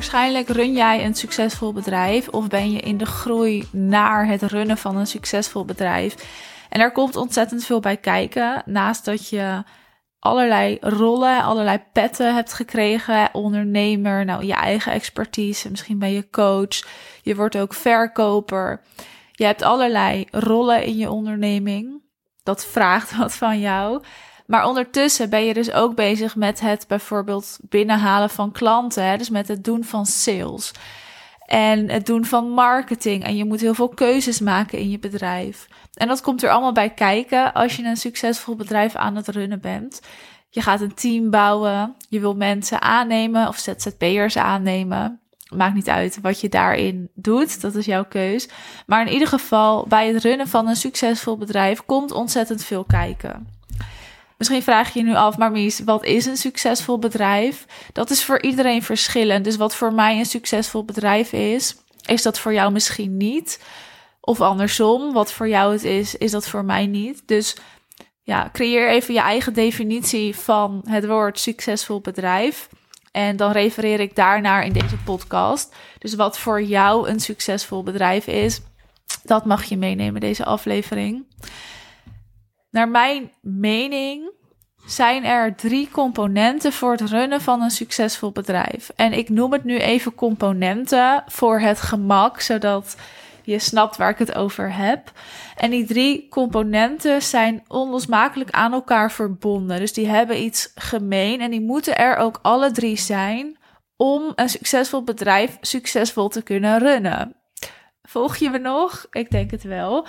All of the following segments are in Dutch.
Waarschijnlijk run jij een succesvol bedrijf of ben je in de groei naar het runnen van een succesvol bedrijf. En daar komt ontzettend veel bij kijken. Naast dat je allerlei rollen, allerlei petten hebt gekregen. Ondernemer, nou je eigen expertise, misschien ben je coach. Je wordt ook verkoper. Je hebt allerlei rollen in je onderneming. Dat vraagt wat van jou. Maar ondertussen ben je dus ook bezig met het bijvoorbeeld binnenhalen van klanten. Hè? Dus met het doen van sales. En het doen van marketing. En je moet heel veel keuzes maken in je bedrijf. En dat komt er allemaal bij kijken als je een succesvol bedrijf aan het runnen bent. Je gaat een team bouwen. Je wil mensen aannemen of ZZP'ers aannemen. Maakt niet uit wat je daarin doet. Dat is jouw keus. Maar in ieder geval, bij het runnen van een succesvol bedrijf komt ontzettend veel kijken. Misschien vraag je je nu af, maar Mies, wat is een succesvol bedrijf? Dat is voor iedereen verschillend. Dus wat voor mij een succesvol bedrijf is, is dat voor jou misschien niet. Of andersom, wat voor jou het is, is dat voor mij niet. Dus ja, creëer even je eigen definitie van het woord succesvol bedrijf. En dan refereer ik daarnaar in deze podcast. Dus wat voor jou een succesvol bedrijf is, dat mag je meenemen, deze aflevering. Naar mijn mening zijn er drie componenten voor het runnen van een succesvol bedrijf. En ik noem het nu even componenten voor het gemak, zodat je snapt waar ik het over heb. En die drie componenten zijn onlosmakelijk aan elkaar verbonden. Dus die hebben iets gemeen en die moeten er ook alle drie zijn om een succesvol bedrijf succesvol te kunnen runnen. Volg je me nog? Ik denk het wel.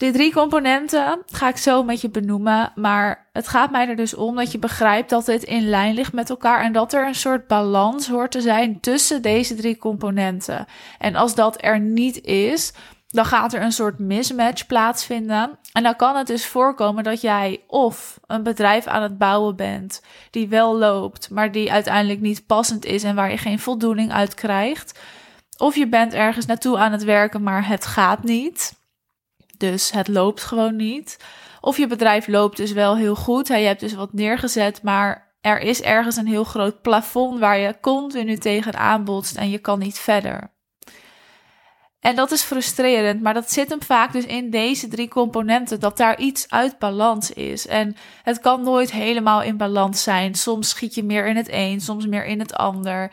Die drie componenten ga ik zo met je benoemen, maar het gaat mij er dus om dat je begrijpt dat dit in lijn ligt met elkaar en dat er een soort balans hoort te zijn tussen deze drie componenten. En als dat er niet is, dan gaat er een soort mismatch plaatsvinden. En dan kan het dus voorkomen dat jij of een bedrijf aan het bouwen bent die wel loopt, maar die uiteindelijk niet passend is en waar je geen voldoening uit krijgt. Of je bent ergens naartoe aan het werken, maar het gaat niet. Dus het loopt gewoon niet. Of je bedrijf loopt dus wel heel goed. Je hebt dus wat neergezet, maar er is ergens een heel groot plafond waar je continu tegen aanbotst en je kan niet verder. En dat is frustrerend, maar dat zit hem vaak dus in deze drie componenten, dat daar iets uit balans is. En het kan nooit helemaal in balans zijn. Soms schiet je meer in het een, soms meer in het ander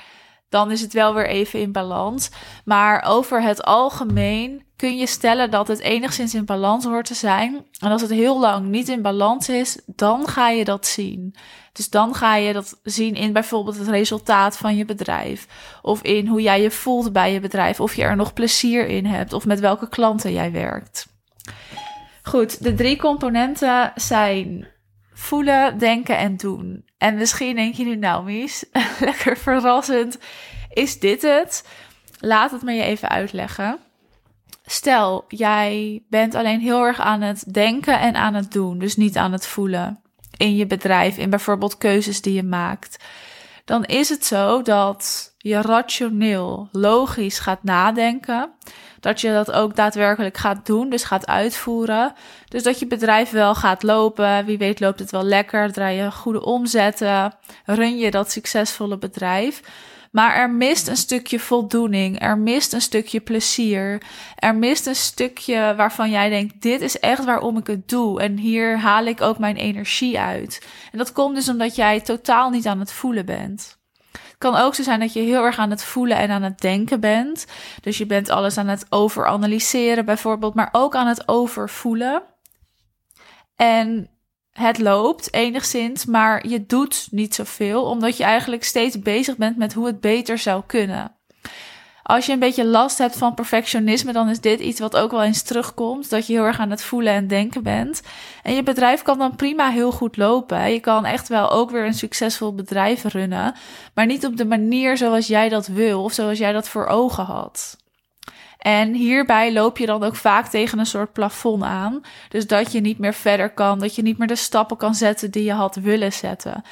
dan is het wel weer even in balans. Maar over het algemeen kun je stellen dat het enigszins in balans hoort te zijn. En als het heel lang niet in balans is, dan ga je dat zien. Dus dan ga je dat zien in bijvoorbeeld het resultaat van je bedrijf. Of in hoe jij je voelt bij je bedrijf. Of je er nog plezier in hebt. Of met welke klanten jij werkt. Goed, de drie componenten zijn voelen, denken en doen. En misschien denk je nu, nou Mies, lekker verrassend. Is dit het? Laat het me je even uitleggen. Stel, jij bent alleen heel erg aan het denken en aan het doen, dus niet aan het voelen in je bedrijf, in bijvoorbeeld keuzes die je maakt. Dan is het zo dat je rationeel, logisch gaat nadenken dat je dat ook daadwerkelijk gaat doen, dus gaat uitvoeren. Dus dat je bedrijf wel gaat lopen. Wie weet loopt het wel lekker, draai je goede omzetten, run je dat succesvolle bedrijf. Maar er mist een stukje voldoening, er mist een stukje plezier, er mist een stukje waarvan jij denkt: dit is echt waarom ik het doe en hier haal ik ook mijn energie uit. En dat komt dus omdat jij totaal niet aan het voelen bent kan ook zo zijn dat je heel erg aan het voelen en aan het denken bent. Dus je bent alles aan het overanalyseren bijvoorbeeld, maar ook aan het overvoelen. En het loopt enigszins, maar je doet niet zoveel, omdat je eigenlijk steeds bezig bent met hoe het beter zou kunnen. Als je een beetje last hebt van perfectionisme, dan is dit iets wat ook wel eens terugkomt. Dat je heel erg aan het voelen en denken bent. En je bedrijf kan dan prima heel goed lopen. Je kan echt wel ook weer een succesvol bedrijf runnen. Maar niet op de manier zoals jij dat wil of zoals jij dat voor ogen had. En hierbij loop je dan ook vaak tegen een soort plafond aan. Dus dat je niet meer verder kan, dat je niet meer de stappen kan zetten die je had willen zetten.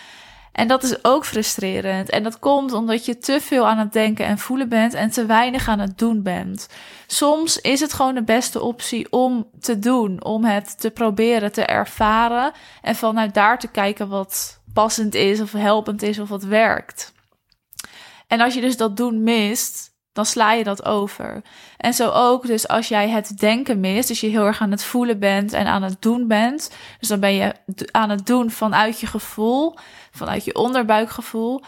En dat is ook frustrerend. En dat komt omdat je te veel aan het denken en voelen bent en te weinig aan het doen bent. Soms is het gewoon de beste optie om te doen, om het te proberen te ervaren en vanuit daar te kijken wat passend is of helpend is of wat werkt. En als je dus dat doen mist, dan sla je dat over. En zo ook, dus als jij het denken mist, dus je heel erg aan het voelen bent en aan het doen bent, dus dan ben je aan het doen vanuit je gevoel, vanuit je onderbuikgevoel.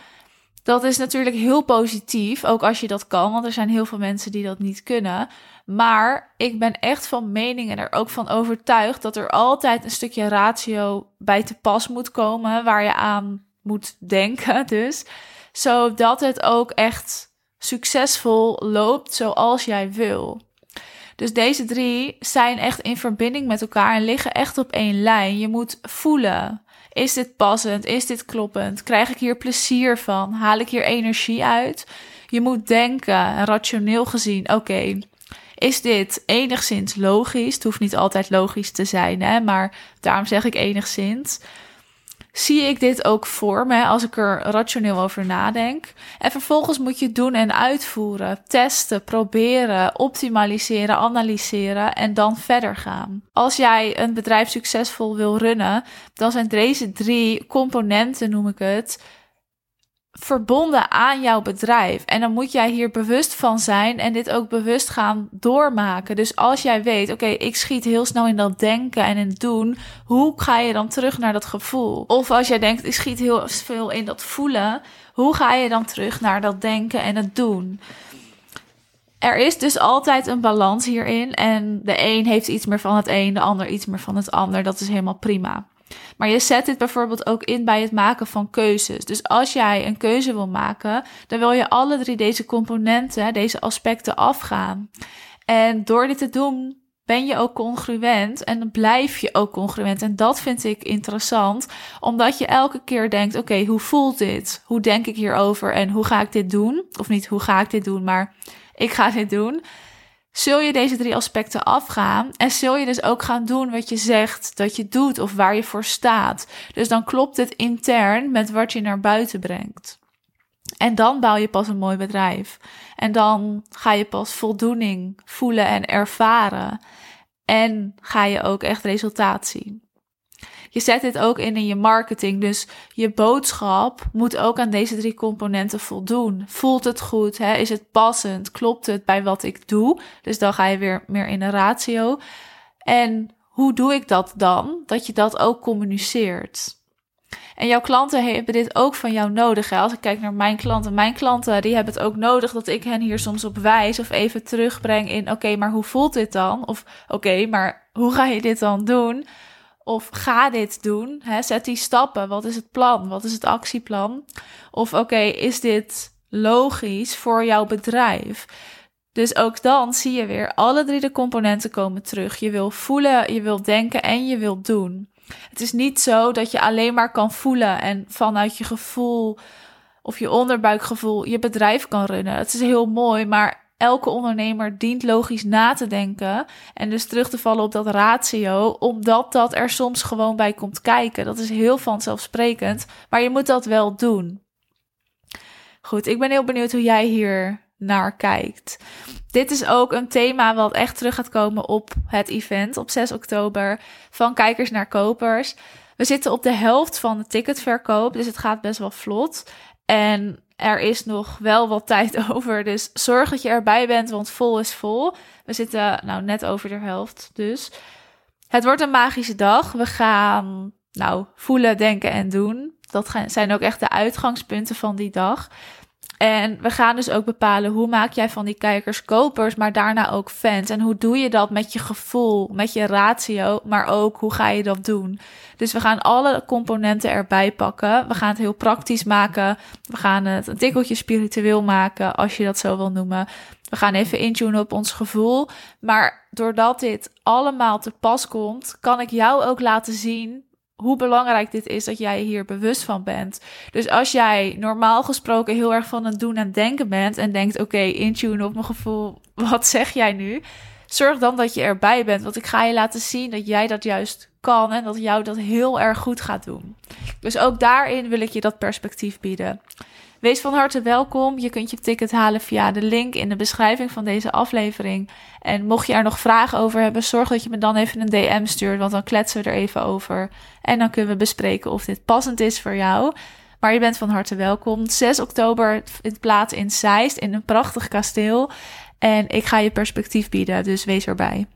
Dat is natuurlijk heel positief, ook als je dat kan, want er zijn heel veel mensen die dat niet kunnen. Maar ik ben echt van mening en er ook van overtuigd dat er altijd een stukje ratio bij te pas moet komen, waar je aan moet denken, dus zodat het ook echt succesvol loopt zoals jij wil. Dus deze drie zijn echt in verbinding met elkaar en liggen echt op één lijn. Je moet voelen. Is dit passend? Is dit kloppend? Krijg ik hier plezier van? Haal ik hier energie uit? Je moet denken, rationeel gezien, oké, is dit enigszins logisch? Het hoeft niet altijd logisch te zijn, hè? maar daarom zeg ik enigszins zie ik dit ook voor me als ik er rationeel over nadenk. En vervolgens moet je doen en uitvoeren, testen, proberen, optimaliseren, analyseren en dan verder gaan. Als jij een bedrijf succesvol wil runnen, dan zijn deze drie componenten, noem ik het, verbonden aan jouw bedrijf. En dan moet jij hier bewust van zijn en dit ook bewust gaan doormaken. Dus als jij weet, oké, ik schiet heel snel in dat denken en in het doen, hoe ga je dan terug naar dat gevoel? Of als jij denkt, ik schiet heel veel in dat voelen, hoe ga je dan terug naar dat denken en het doen? Er is dus altijd een balans hierin en de een heeft iets meer van het een, de ander iets meer van het ander. Dat is helemaal prima. Maar je zet dit bijvoorbeeld ook in bij het maken van keuzes. Dus als jij een keuze wil maken, dan wil je alle drie deze componenten, deze aspecten afgaan. En door dit te doen, ben je ook congruent en blijf je ook congruent. En dat vind ik interessant, omdat je elke keer denkt: oké, hoe voelt dit? Hoe denk ik hierover en hoe ga ik dit doen? Of niet hoe ga ik dit doen, maar ik ga dit doen zul je deze drie aspecten afgaan en zul je dus ook gaan doen wat je zegt dat je doet of waar je voor staat. Dus dan klopt het intern met wat je naar buiten brengt. En dan bouw je pas een mooi bedrijf. En dan ga je pas voldoening voelen en ervaren. En ga je ook echt resultaat zien. Je zet dit ook in in je marketing. Dus je boodschap moet ook aan deze drie componenten voldoen. Voelt het goed? Hè? Is het passend? Klopt het bij wat ik doe? Dus dan ga je weer meer in een ratio. En hoe doe ik dat dan? Dat je dat ook communiceert. En jouw klanten hebben dit ook van jou nodig. Hè? Als ik kijk naar mijn klanten, mijn klanten die hebben het ook nodig dat ik hen hier soms op wijs of even terugbreng in: oké, maar hoe voelt dit dan? Of oké, maar hoe ga je dit dan doen? Of ga dit doen. Hè? Zet die stappen. Wat is het plan? Wat is het actieplan? Of oké, is dit logisch voor jouw bedrijf? Dus ook dan zie je weer alle drie de componenten komen terug. Je wil voelen, je wil denken en je wil doen. Het is niet zo dat je alleen maar kan voelen en vanuit je gevoel of je onderbuikgevoel je bedrijf kan runnen. Het is heel mooi, maar elke ondernemer dient logisch na te denken en dus terug te vallen op dat ratio, omdat dat er soms gewoon bij komt kijken. Dat is heel vanzelfsprekend, maar je moet dat wel doen. Goed, ik ben heel benieuwd hoe jij hier naar kijkt. Dit is ook een thema wat echt terug gaat komen op het event op 6 oktober van kijkers naar kopers. We zitten op de helft van de ticketverkoop, dus het gaat best wel vlot. En er is nog wel wat tijd over. Dus zorg dat je erbij bent, want vol is vol. We zitten nou net over de helft. Dus het wordt een magische dag. We gaan nou voelen, denken en doen. Dat zijn ook echt de uitgangspunten van die dag. En we gaan dus ook bepalen hoe maak jij van die kijkers kopers, maar daarna ook fans. En hoe doe je dat met je gevoel, met je ratio, maar ook hoe ga je dat doen? Dus we gaan alle componenten erbij pakken. We gaan het heel praktisch maken. We gaan het een tikkeltje spiritueel maken, als je dat zo wil noemen. We gaan even intunen op ons gevoel. Maar doordat dit allemaal te pas komt, kan ik jou ook laten zien hoe belangrijk dit is dat jij hier bewust van bent. Dus als jij normaal gesproken heel erg van het doen en denken bent en denkt: oké, okay, intune op mijn gevoel, wat zeg jij nu? Zorg dan dat je erbij bent, want ik ga je laten zien dat jij dat juist kan en dat jou dat heel erg goed gaat doen. Dus ook daarin wil ik je dat perspectief bieden. Wees van harte welkom. Je kunt je ticket halen via de link in de beschrijving van deze aflevering. En mocht je er nog vragen over hebben, zorg dat je me dan even een DM stuurt, want dan kletsen we er even over. En dan kunnen we bespreken of dit passend is voor jou. Maar je bent van harte welkom. 6 oktober het plaats in Zeist in een prachtig kasteel. En ik ga je perspectief bieden, dus wees erbij.